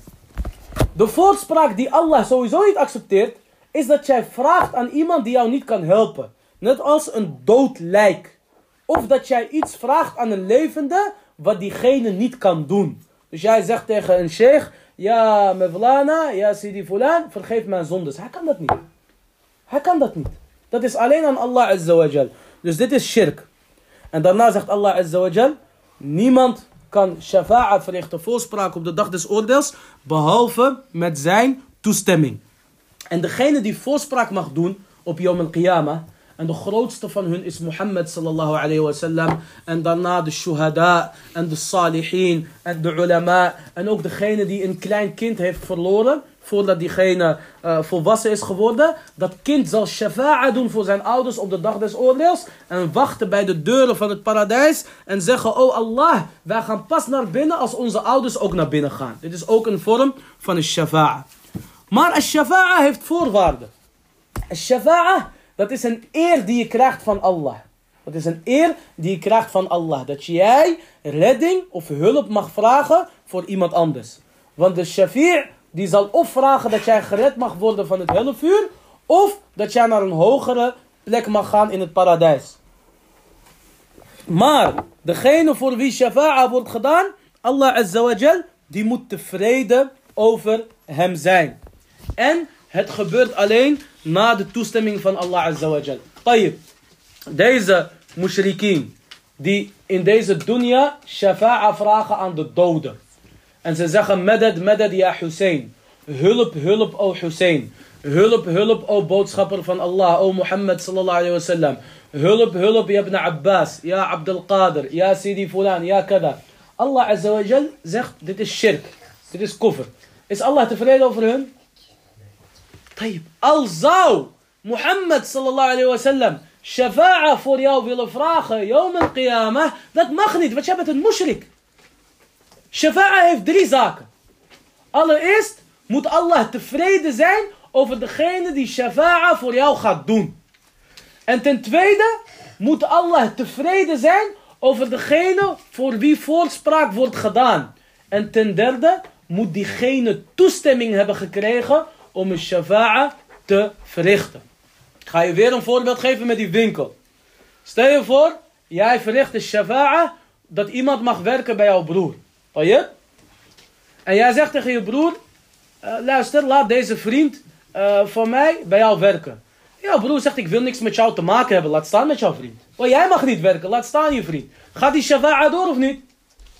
De voorspraak die Allah sowieso niet accepteert, is dat jij vraagt aan iemand die jou niet kan helpen. Net als een dood lijk. Of dat jij iets vraagt aan een levende, wat diegene niet kan doen. Dus jij zegt tegen een sheikh, ja mevlana, ja sidi fulan, vergeef mijn zondes. Hij kan dat niet. Hij kan dat niet. Dat is alleen aan Allah Azza wa Jal. Dus dit is shirk. En daarna zegt Allah Azza wa Jal, niemand kan shafa'a verrichten, voorspraak op de dag des oordeels, behalve met zijn toestemming. En degene die voorspraak mag doen op Yom al-Qiyamah, en de grootste van hun is Mohammed sallallahu alayhi wa sallam. En daarna de shuhada en de salihin en de ulama. En ook degene die een klein kind heeft verloren. Voordat diegene uh, volwassen is geworden. Dat kind zal shafa'a doen voor zijn ouders op de dag des oordeels. En wachten bij de deuren van het paradijs. En zeggen, oh Allah, wij gaan pas naar binnen als onze ouders ook naar binnen gaan. Dit is ook een vorm van een shafa'a. Maar een shafa'a heeft voorwaarden. Een shafa'a dat is een eer die je krijgt van Allah. Dat is een eer die je krijgt van Allah. Dat jij redding of hulp mag vragen voor iemand anders. Want de shafi' die zal of vragen dat jij gered mag worden van het hellevuur. Of dat jij naar een hogere plek mag gaan in het paradijs. Maar degene voor wie shafa'a wordt gedaan, Allah Azza wa Jal, die moet tevreden over hem zijn. En het gebeurt alleen na de toestemming van Allah Azza wa Jal. Tayyip. Deze mushrikeen die in deze dunya shafa'a vragen aan de doden. En ze zeggen medad, medad ya Hussein. Hulp, hulp o Hussein. Hulp, hulp o boodschapper van Allah, o Mohammed sallallahu alayhi wa sallam. Hulp, hulp ya ibn Abbas, ya Abdul Qadir, ya Sidi Fulan, ya kada. Allah Azza wa Jal zegt dit is shirk. Dit is kufr. Is Allah tevreden over hun? طيب al zou Mohammed sallallahu alayhi wa sallam shafa'a voor jou willen vragen, yawm al-qiyamah, dat mag niet, want jij bent een mushrik. Shafa'a heeft drie zaken. Allereerst moet Allah tevreden zijn over degene die shafa'a voor jou gaat doen. En ten tweede moet Allah tevreden zijn over degene voor wie voorspraak wordt gedaan. En ten derde moet diegene toestemming hebben gekregen om een shafa'a te verrichten. Ik ga je weer een voorbeeld geven met die winkel. Stel je voor, jij verricht een shafa'a dat iemand mag werken bij jouw broer. je? En jij zegt tegen je broer, uh, luister, laat deze vriend uh, van mij bij jou werken. Jouw broer zegt, ik wil niks met jou te maken hebben, laat staan met jouw vriend. Maar jij mag niet werken, laat staan je vriend. Gaat die shafa'a door of niet?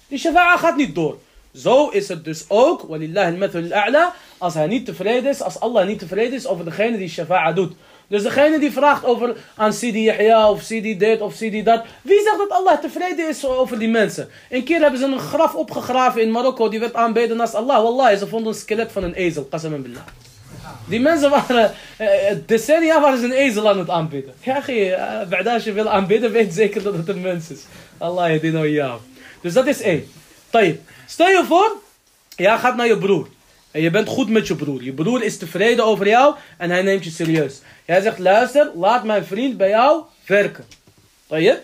Die shafa'a gaat niet door. Zo is het dus ook, walillah al a'la, als hij niet tevreden is, als Allah niet tevreden is over degene die shafa'a doet. Dus degene die vraagt over aan Sidi Yahya of Sidi dit of Sidi dat. Wie zegt dat Allah tevreden is over die mensen? Een keer hebben ze een graf opgegraven in Marokko, die werd aanbeden naast Allah. Wallah, ze vonden een skelet van een ezel, qasam billah. Die mensen waren, uh, decennia waren ze een ezel aan het aanbidden. Ja, uh, als je wil aanbidden, weet zeker dat het een mens is. Allah, je dino jou. Dus dat is één. Stel je voor, jij gaat naar je broer. En je bent goed met je broer. Je broer is tevreden over jou en hij neemt je serieus. Jij zegt, luister, laat mijn vriend bij jou werken. je?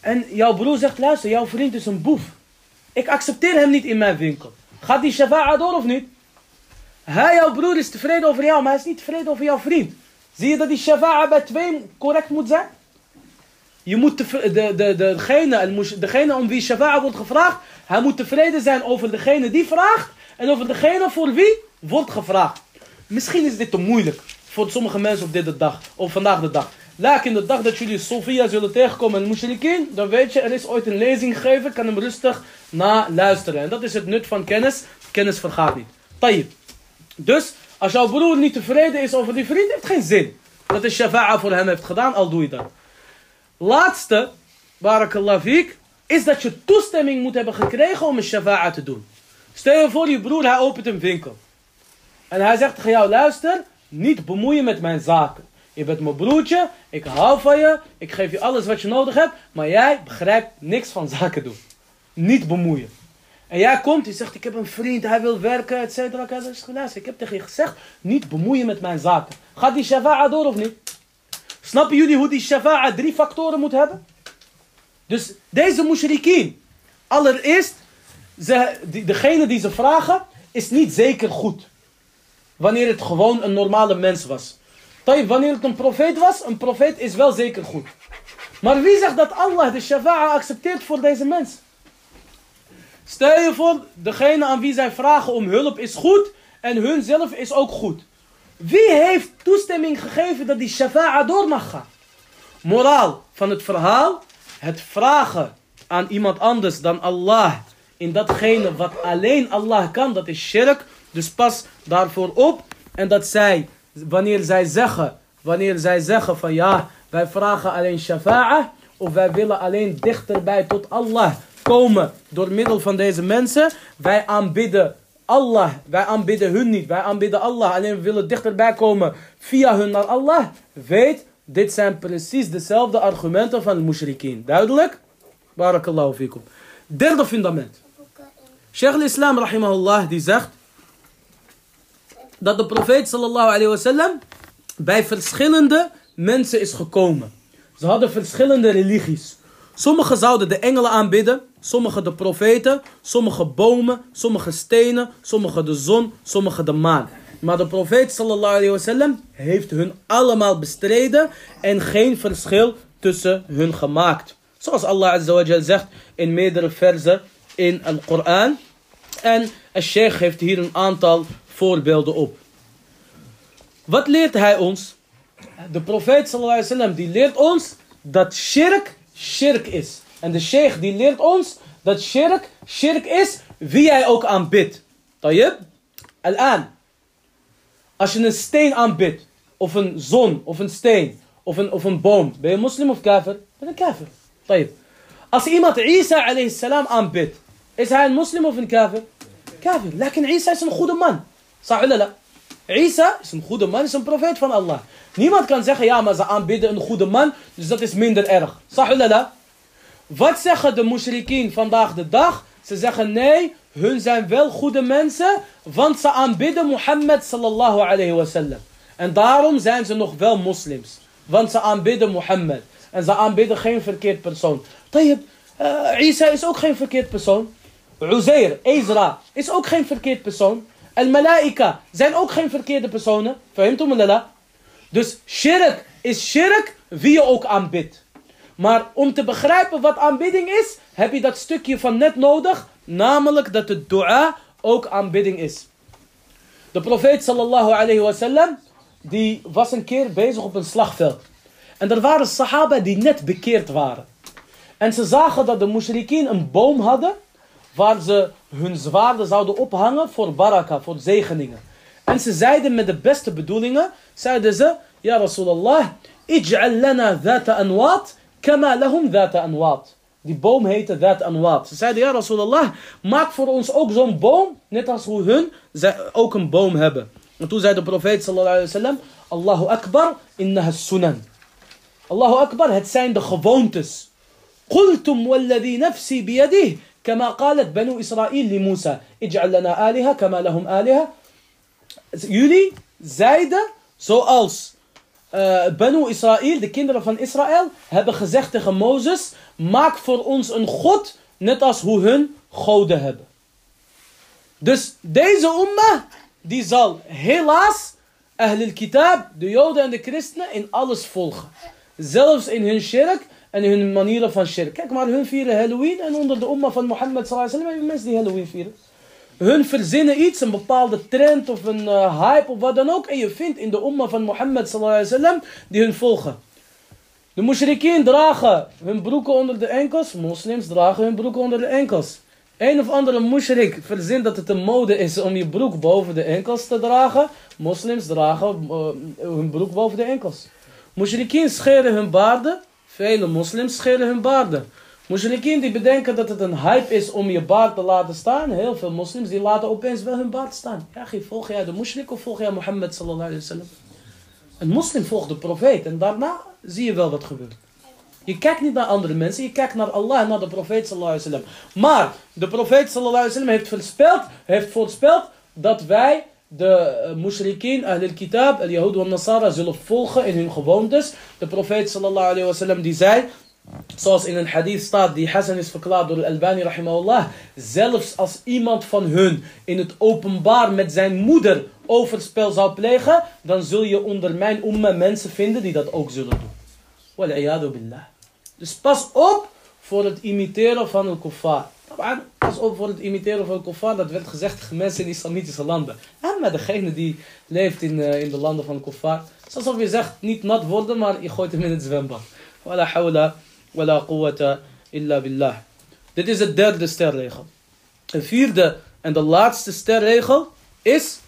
En jouw broer zegt, luister, jouw vriend is een boef. Ik accepteer hem niet in mijn winkel. Gaat die shafa'a door of niet? Hij, jouw broer, is tevreden over jou, maar hij is niet tevreden over jouw vriend. Zie je dat die shafa'a bij twee correct moet zijn? Je moet de, de, de, degene, degene om wie shafa'a wordt gevraagd, hij moet tevreden zijn over degene die vraagt en over degene voor wie wordt gevraagd. Misschien is dit te moeilijk voor sommige mensen op deze dag, op vandaag de dag. Laat in de dag dat jullie Sofia zullen tegenkomen en Mushrikin, dan weet je, er is ooit een lezing gegeven, kan hem rustig na luisteren. En dat is het nut van kennis. Kennis vergaat niet. Tayyip. Dus, als jouw broer niet tevreden is over die vriend, heeft geen zin. Dat is shafa'a voor hem heeft gedaan, al doe je dat. Laatste, barakallah fiek, is dat je toestemming moet hebben gekregen om een shafa'a te doen. Stel je voor, je broer, hij opent een winkel. En hij zegt tegen jou, luister, niet bemoeien met mijn zaken. Je bent mijn broertje, ik hou van je, ik geef je alles wat je nodig hebt, maar jij begrijpt niks van zaken doen. Niet bemoeien. En jij komt, je zegt, ik heb een vriend, hij wil werken, et cetera. Ik heb tegen je gezegd, niet bemoeien met mijn zaken. Gaat die shafa'a door of niet? Snappen jullie hoe die shafa'a drie factoren moet hebben? Dus deze mushrikeen, allereerst, ze, degene die ze vragen, is niet zeker goed. Wanneer het gewoon een normale mens was. Wanneer het een profeet was, een profeet is wel zeker goed. Maar wie zegt dat Allah de shafa'a accepteert voor deze mens? Stel je voor, degene aan wie zij vragen om hulp is goed en hun zelf is ook goed. Wie heeft toestemming gegeven dat die shafa'a door mag gaan? Moraal van het verhaal, het vragen aan iemand anders dan Allah in datgene wat alleen Allah kan, dat is shirk. Dus pas daarvoor op. En dat zij, wanneer zij zeggen, wanneer zij zeggen van ja, wij vragen alleen shafa'a, of wij willen alleen dichterbij tot Allah komen door middel van deze mensen. Wij aanbidden Allah. Wij aanbidden hun niet. Wij aanbidden Allah. Alleen we willen dichterbij komen via hun naar Allah. Weet, dit zijn precies dezelfde argumenten van de mushrikeen. Duidelijk? Barakallahu fikum. Derde fundament. Sheikh al-Islam rahimahullah die zegt dat de profeet sallallahu alayhi wasallam bij verschillende mensen is gekomen. Ze hadden verschillende religies. Sommigen zouden de engelen aanbidden, sommigen de profeten, sommigen bomen, sommigen stenen, sommigen de zon, sommigen de maan. Maar de profeet sallallahu alayhi wasallam heeft hun allemaal bestreden en geen verschil tussen hun gemaakt. Zoals Allah azza wa zegt in meerdere versen in de Koran. En sheikh heeft hier een aantal voorbeelden op. Wat leert hij ons? De profeet sallallahu wasallam die leert ons dat shirk shirk is. En de sheikh die leert ons dat shirk, shirk is wie jij ook aanbidt. Tayyib? Al-aan. Als je een steen aanbidt, of een zon, of een steen, of een, of een boom, ben je moslim of kafir? Ben je een kafir. Tayyib. Als iemand Isa alayhi salam aanbidt, is hij een moslim of een kafir? Kafir. Lekker Isa is een goede man. Sa'ulala. Isa is een goede man, is een profeet van Allah. Niemand kan zeggen, ja, maar ze aanbidden een goede man, dus dat is minder erg. Sahulala. Wat zeggen de mushrikeen vandaag de dag? Ze zeggen nee, hun zijn wel goede mensen, want ze aanbidden Mohammed sallallahu alayhi wasallam. En daarom zijn ze nog wel moslims. Want ze aanbidden Mohammed. En ze aanbidden geen verkeerd persoon. Tayyip, uh, Isa is ook geen verkeerd persoon. Uzair, Ezra, is ook geen verkeerd persoon. Al-Malaika zijn ook geen verkeerde personen. Dus shirk is shirk wie je ook aanbidt. Maar om te begrijpen wat aanbidding is, heb je dat stukje van net nodig. Namelijk dat de dua ook aanbidding is. De profeet sallallahu alayhi wasallam, die was een keer bezig op een slagveld. En er waren sahaba die net bekeerd waren. En ze zagen dat de mushrikeen een boom hadden waar ze hun zwaarden zouden ophangen voor baraka, voor zegeningen. En ze zeiden met de beste bedoelingen, zeiden ze, ja Rasulallah, ij'al lana dhata anwaat, kama lahum dhata anwaat. Die boom heette Dhat Anwaat. Ze zeiden, ja Rasulallah, maak voor ons ook zo'n boom, net als hoe hun ook een boom hebben. En toen zei de profeet sallallahu alayhi Allahu Akbar, innaha sunan. Allahu Akbar, het zijn de gewoontes. قلتم والذي نفسي بيده كما قالت بنو إسرائيل لموسى اجعل لنا آلهة كما لهم آلهة jullie zeiden zoals uh, Banu Israël, de kinderen van Israël, hebben gezegd tegen Mozes, maak voor ons een God, net als hoe hun goden hebben. Dus deze umma, die zal helaas Ahlul Kitab, de Joden en de Christenen, in alles volgen. Zelfs in hun shirk en hun manieren van shirk. Kijk maar, hun vieren Halloween en onder de umma van Mohammed sallallahu alaihi mensen die Halloween vieren. Hun verzinnen iets, een bepaalde trend of een uh, hype of wat dan ook. En je vindt in de umma van Mohammed sallallahu die hun volgen. De mushrikeen dragen hun broeken onder de enkels. Moslims dragen hun broeken onder de enkels. Een of andere mushrik verzint dat het een mode is om je broek boven de enkels te dragen. Moslims dragen uh, hun broek boven de enkels. Mushrikeen scheren hun baarden. Vele moslims scheren hun baarden. Mushrikeen die bedenken dat het een hype is om je baard te laten staan. Heel veel moslims die laten opeens wel hun baard staan. Ja, volg jij de mushrik of volg jij Mohammed sallallahu alayhi wa sallam? Een moslim volgt de profeet en daarna zie je wel wat gebeurt. Je kijkt niet naar andere mensen, je kijkt naar Allah en naar de profeet sallallahu alaihi wasallam. Maar de profeet sallallahu alaihi wasallam heeft voorspeld, heeft voorspeld dat wij de uh, mushrikeen, ahl kitab al-Yahud en Nasara zullen volgen in hun gewoontes. De profeet sallallahu alaihi wasallam die zei, zoals in een hadith staat die Hassan is verklaard door Al-Albani rahimahullah, zelfs als iemand van hun in het openbaar met zijn moeder overspel zou plegen, dan zul je onder mijn umma mensen vinden die dat ook zullen doen. Wal'iyadu billah. Dus pas op voor het imiteren van een kuffar. Pas op voor het imiteren van kuffar, dat werd gezegd tegen mensen in islamitische landen. En met degene die leeft in, uh, in de landen van kuffar. Het is alsof je zegt, niet nat worden, maar je gooit hem in het zwembad. Wala hawla, wala quwwata illa billah. Dit is de derde sterregel. De vierde en de laatste sterregel is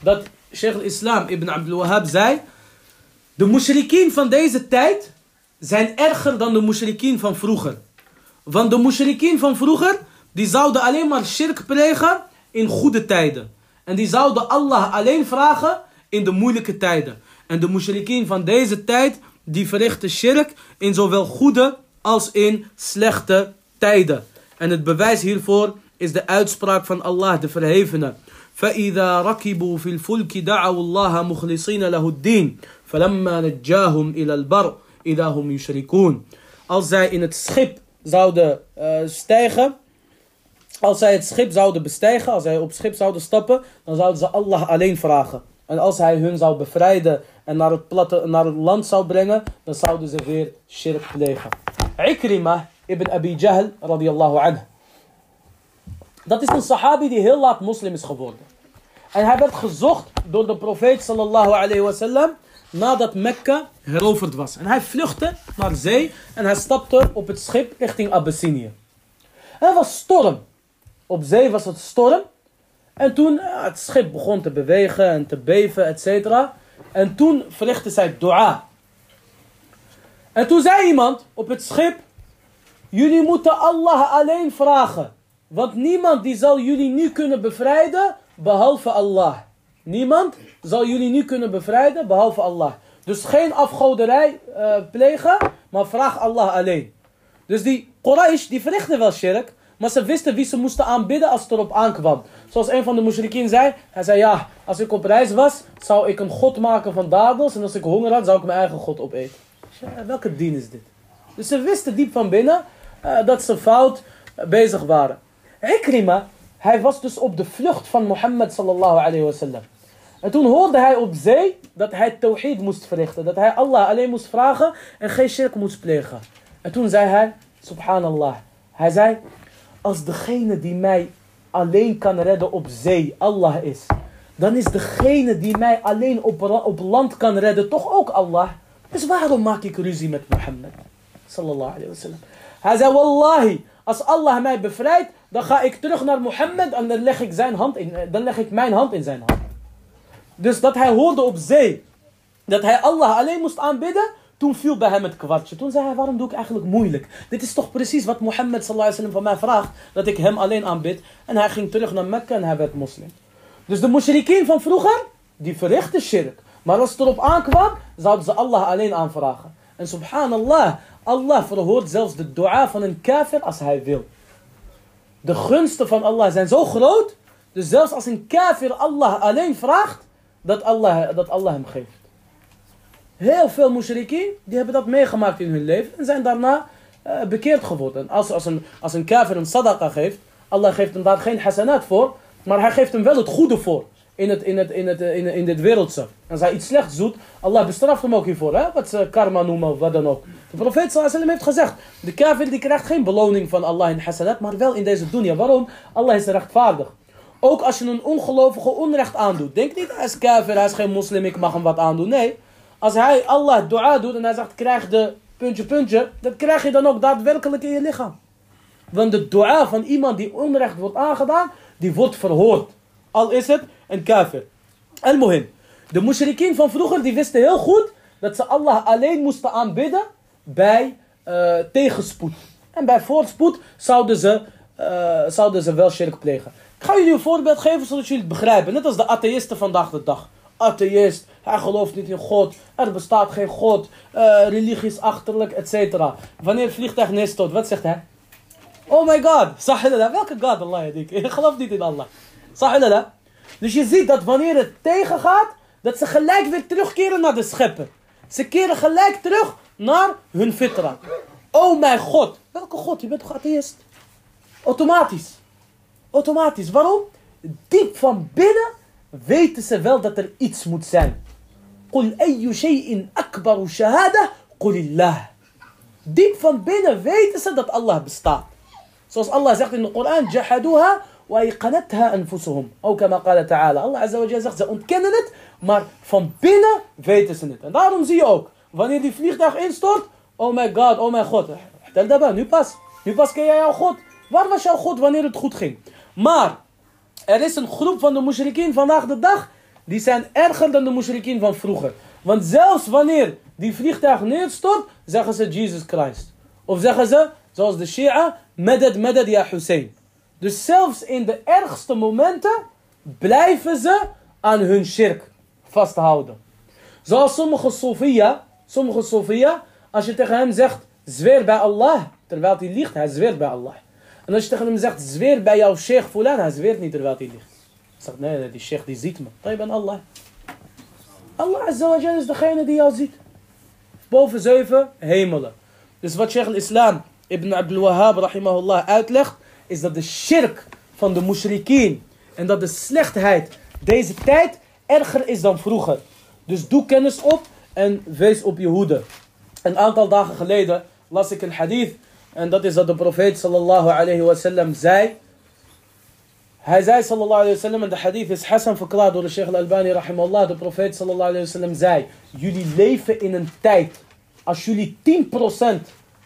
dat Sheikh al-Islam ibn Abdul Wahhab zei, de mushrikien van deze tijd zijn erger dan de mushrikien van vroeger. Want de mushrikien van vroeger, die zouden alleen maar shirk plegen in goede tijden. En die zouden Allah alleen vragen in de moeilijke tijden. En de mushrikien van deze tijd, die verrichten shirk in zowel goede als in slechte tijden. En het bewijs hiervoor is de uitspraak van Allah, de verhevene. فإذا ركبوا في الفلك دعوا الله مخلصين له الدين فلما نجاهم إلى البر إذا هم يشركون Als zij in het schip zouden uh, stijgen, als zij het schip zouden bestijgen, als zij op het schip zouden stappen, dan zouden ze Allah alleen vragen. En als hij hun zou bevrijden en naar het, platte, naar het land zou brengen, dan zouden ze weer shirk plegen. Ikrima ibn Abi Jahl radiyallahu anhu. Dat is een sahabi die heel laat moslim is geworden. En hij werd gezocht door de profeet sallallahu alayhi wasallam nadat Mekka heroverd was. En hij vluchtte naar zee en hij stapte op het schip richting Abyssinië. En het was storm. Op zee was het storm. En toen ja, het schip begon te bewegen en te beven, et cetera. En toen verrichtte zij dua. En toen zei iemand op het schip: Jullie moeten Allah alleen vragen. Want niemand die zal jullie nu kunnen bevrijden behalve Allah. Niemand zal jullie nu kunnen bevrijden behalve Allah. Dus geen afgoderij uh, plegen, maar vraag Allah alleen. Dus die Quraysh, die verrichten wel shirk, maar ze wisten wie ze moesten aanbidden als het erop aankwam. Zoals een van de mushrikien zei, hij zei ja, als ik op reis was, zou ik een god maken van dadels en als ik honger had, zou ik mijn eigen god opeten. Ja, welke dien is dit? Dus ze wisten diep van binnen uh, dat ze fout uh, bezig waren. Ikrima, hij was dus op de vlucht van Mohammed sallallahu alayhi wasallam. En toen hoorde hij op zee dat hij tawhid moest verrichten. Dat hij Allah alleen moest vragen en geen shirk moest plegen. En toen zei hij, subhanallah. Hij zei, als degene die mij alleen kan redden op zee Allah is. Dan is degene die mij alleen op, op land kan redden toch ook Allah. Dus waarom maak ik ruzie met Mohammed? Sallallahu alayhi wasallam. Hij zei, wallahi, als Allah mij bevrijdt, dan ga ik terug naar Mohammed en dan leg ik, zijn hand in, dan leg ik mijn hand in zijn hand. Dus dat hij hoorde op zee, dat hij Allah alleen moest aanbidden, toen viel bij hem het kwartje. Toen zei hij, waarom doe ik eigenlijk moeilijk? Dit is toch precies wat Mohammed van mij vraagt, dat ik hem alleen aanbid. En hij ging terug naar Mekka en hij werd moslim. Dus de mushrikeen van vroeger, die verrichten shirk. Maar als het erop aankwam, zouden ze Allah alleen aanvragen. En subhanallah, Allah verhoort zelfs de dua van een kafir als hij wil. De gunsten van Allah zijn zo groot, dus zelfs als een kafir Allah alleen vraagt, dat Allah, dat Allah hem geeft. Heel veel mushrikeen, die hebben dat meegemaakt in hun leven en zijn daarna uh, bekeerd geworden. Als, als, een, als een kafir een sadaqa geeft, Allah geeft hem daar geen hasanat voor, maar hij geeft hem wel het goede voor. In, het, in, het, in, het, in, in dit wereldse. Als hij iets slechts doet, Allah bestraft hem ook hiervoor. Hè? Wat ze karma noemen of wat dan ook. De profeet heeft gezegd, de kafir die krijgt geen beloning van Allah in hasanat, maar wel in deze dunya. Waarom? Allah is rechtvaardig. Ook als je een ongelovige onrecht aandoet. Denk niet, hij is kafir, hij is geen moslim, ik mag hem wat aandoen. Nee, als hij Allah dua doet en hij zegt, krijg de puntje, puntje, dat krijg je dan ook daadwerkelijk in je lichaam. Want de dua van iemand die onrecht wordt aangedaan, die wordt verhoord. Al is het een kafir. Al-Muhim. De mushrikeen van vroeger, die wisten heel goed dat ze Allah alleen moesten aanbidden bij uh, tegenspoed. En bij voorspoed zouden ze, uh, zouden ze wel shirk plegen. Ik ga jullie een voorbeeld geven zodat jullie het begrijpen. Net als de atheïsten vandaag de dag. Atheïst. Hij gelooft niet in God. Er bestaat geen God. Uh, religie is achterlijk, etc. Wanneer het vliegtuig neerstort, wat zegt hij? Oh my god. Sahilala. Welke God Allah? Ik geloof niet in Allah. Sahilala. Dus je ziet dat wanneer het tegengaat, dat ze gelijk weer terugkeren naar de schepper. Ze keren gelijk terug naar hun fitra. Oh mijn God. Welke God? Je bent toch atheïst? Automatisch. Automatisch. Waarom? Diep van binnen weten ze wel dat er iets moet zijn. قل أي شيء أكبر شهادة قل الله. Diep van binnen weten ze dat Allah bestaat. Zoals Allah zegt in de Koran, jahaduha wa iqanatha anfusuhum. Ook kama qala ta'ala. Allah azza wa zegt, ze ontkennen het, maar van binnen weten ze het. En daarom zie je ook, wanneer die vliegtuig instort, oh my god, oh mijn god. Tel daarbij, nu pas. Nu pas ken jij jouw God. Waar was jouw God wanneer het goed ging? Maar, er is een groep van de mushrikien vandaag de dag, die zijn erger dan de mushrikien van vroeger. Want zelfs wanneer die vliegtuig neerstort, zeggen ze Jesus Christ. Of zeggen ze, zoals de Shia, Medad, Medad, ja Hussein. Dus zelfs in de ergste momenten blijven ze aan hun shirk vasthouden. Zoals sommige Sofia, sommige Sofia, als je tegen hem zegt, zweer bij Allah, terwijl hij liegt, hij zweert bij Allah. En als je tegen hem zegt, zweer bij jouw sheikh fulan, hij zweert niet terwijl hij liegt. Hij zegt, nee, die sheikh die ziet me. Ik ben Allah. Allah Azza wa is degene die jou ziet. Boven zeven hemelen. Dus wat Sheikh al-Islam Ibn Abdul Wahhab rahimahullah uitlegt, is dat de shirk van de mushrikeen en dat de slechtheid deze tijd erger is dan vroeger. Dus doe kennis op en wees op je hoede. Een aantal dagen geleden las ik een hadith en dat is dat de profeet sallallahu alayhi wa sallam zei. Hij zei sallallahu alayhi wa sallam, en de hadith is Hassan verklaard door de Sheikh al-Albani rahimahullah. De profeet sallallahu alayhi wa sallam zei, jullie leven in een tijd, als jullie 10%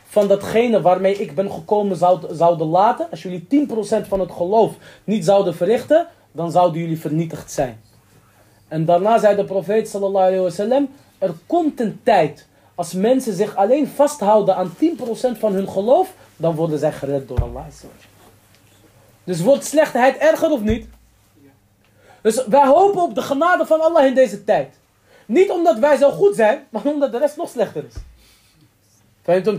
van datgene waarmee ik ben gekomen zouden laten, als jullie 10% van het geloof niet zouden verrichten, dan zouden jullie vernietigd zijn. En daarna zei de profeet sallallahu alayhi wa sallam, er komt een tijd, als mensen zich alleen vasthouden aan 10% van hun geloof, dan worden zij gered door Allah. Dus wordt slechtheid erger of niet? Dus wij hopen op de genade van Allah in deze tijd. Niet omdat wij zo goed zijn, maar omdat de rest nog slechter is.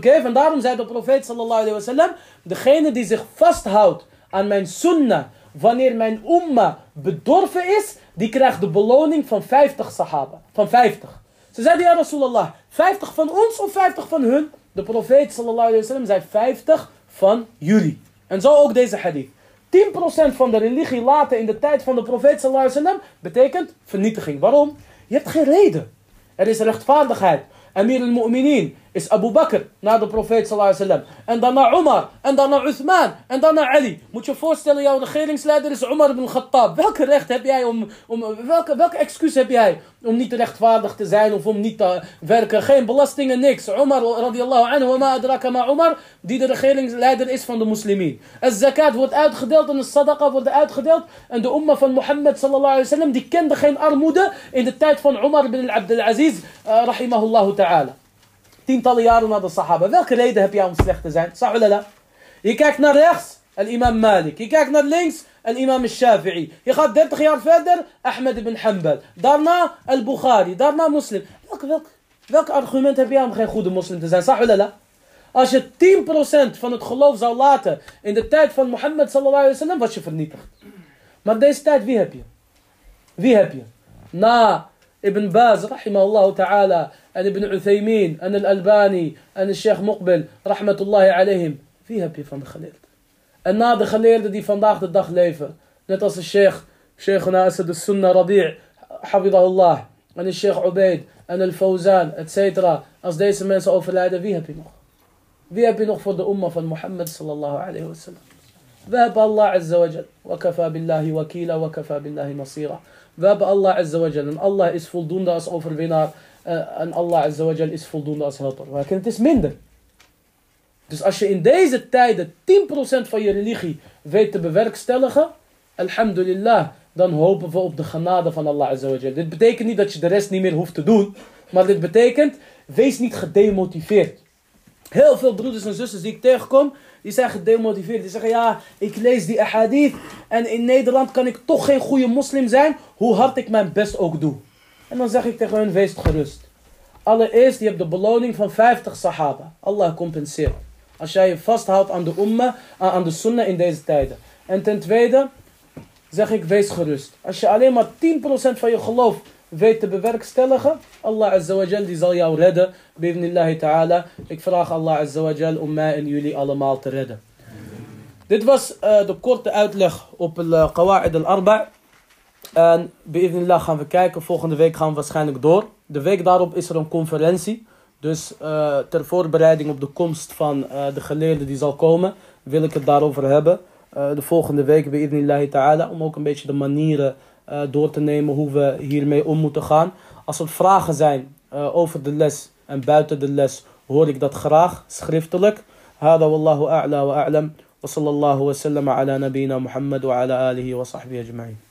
En daarom zei de profeet sallallahu alayhi wa degene die zich vasthoudt aan mijn sunnah, wanneer mijn umma bedorven is, die krijgt de beloning van 50 sahaba. Van 50. Ze zeiden, ja Rasulallah, 50 van ons of 50 van hun? De profeet sallallahu zei 50 van jullie. En zo ook deze hadith. 10% van de religie laten in de tijd van de profeet sallallahu alayhi wa sallam betekent vernietiging. Waarom? Je hebt geen reden. Er is rechtvaardigheid. Amir al-Mu'minin is Abu Bakr na de profeet sallallahu alaihi wasallam. En daarna Umar. En daarna Uthman. En daarna Ali. Moet je voorstellen, jouw regeringsleider is Umar ibn Khattab. Welke recht heb jij om, om welke, welke excuus heb jij om niet rechtvaardig te zijn of om niet te werken? Geen belastingen, niks. Umar radiallahu anhu, ma adraka ma Umar, die de regeringsleider is van de moslimin. En zakat wordt uitgedeeld en de sadaqa wordt uitgedeeld. En de umma van Mohammed sallallahu alaihi wasallam, die kende geen armoede in de tijd van Umar ibn Abdul Aziz, uh, rahimahullah ta'ala tientallen jaren na de sahaba. Welke reden heb jij om slecht te zijn? Sa'ulala. Je kijkt naar rechts, al-imam Malik. Je kijkt naar links, al-imam al-Shafi'i. Je gaat 30 jaar verder, Ahmed ibn Hanbal. Daarna al-Bukhari, daarna moslim. Welk, welk, welk argument heb jij om geen goede moslim te zijn? Sa'ulala. Als je 10% van het geloof zou laten in de tijd van Mohammed sallallahu alaihi wasallam, was je vernietigd. Maar deze tijd, wie heb je? Wie heb je? Na ابن باز رحمه الله تعالى أن ابن عثيمين أن الألباني أن الشيخ مقبل رحمة الله عليهم. فيها بي فان خليلت أن هذا خليل دي فان داخت الدخ ليفة نتص الشيخ شيخنا أسد السنة رضيع حفظه الله. أن الشيخ عبيد أن الفوزان اتسيترا أس ديس من سأوفر هذا فيها بي نخ. فيها بي نخ فرد أمة فالمحمد صلى الله عليه وسلم. Hebben Allah azza wa billahi wakila, wa kafa billahi nasira. We hebben Allah Azza wa En Allah is voldoende als overwinnaar. Uh, en Allah Azza wa is voldoende als helper. Maar het is minder. Dus als je in deze tijden 10% van je religie weet te bewerkstelligen. Alhamdulillah. Dan hopen we op de genade van Allah Azza wa Dit betekent niet dat je de rest niet meer hoeft te doen. Maar dit betekent, wees niet gedemotiveerd. Heel veel broeders en zussen die ik tegenkom, die zijn gedemotiveerd. Die zeggen, ja, ik lees die ahadith en in Nederland kan ik toch geen goede moslim zijn, hoe hard ik mijn best ook doe. En dan zeg ik tegen hun, wees gerust. Allereerst, je hebt de beloning van 50 sahaba. Allah compenseert. Als jij je vasthoudt aan de umma, aan de sunnah in deze tijden. En ten tweede, zeg ik, wees gerust. Als je alleen maar 10% van je geloof weet te bewerkstelligen, Allah Azawajal die zal jou redden. Bivnillahi ta'ala. Ik vraag Allah Azawajal om mij en jullie allemaal te redden. Dit was uh, de korte uitleg op de uh, Qawa'id al-Arba'. En bi'idnillah gaan we kijken. Volgende week gaan we waarschijnlijk door. De week daarop is er een conferentie. Dus uh, ter voorbereiding op de komst van de geleerde die zal komen, wil ik het daarover hebben. De volgende week bi'idnillahi ta'ala. Om ook een beetje de manieren door te nemen hoe we hiermee om moeten gaan. Als er vragen zijn over de les en buiten de les, hoor ik dat graag schriftelijk. هذا والله أعلى وأعلم وصلى الله وسلم على نبينا محمد وعلى آله وصحبه أجمعين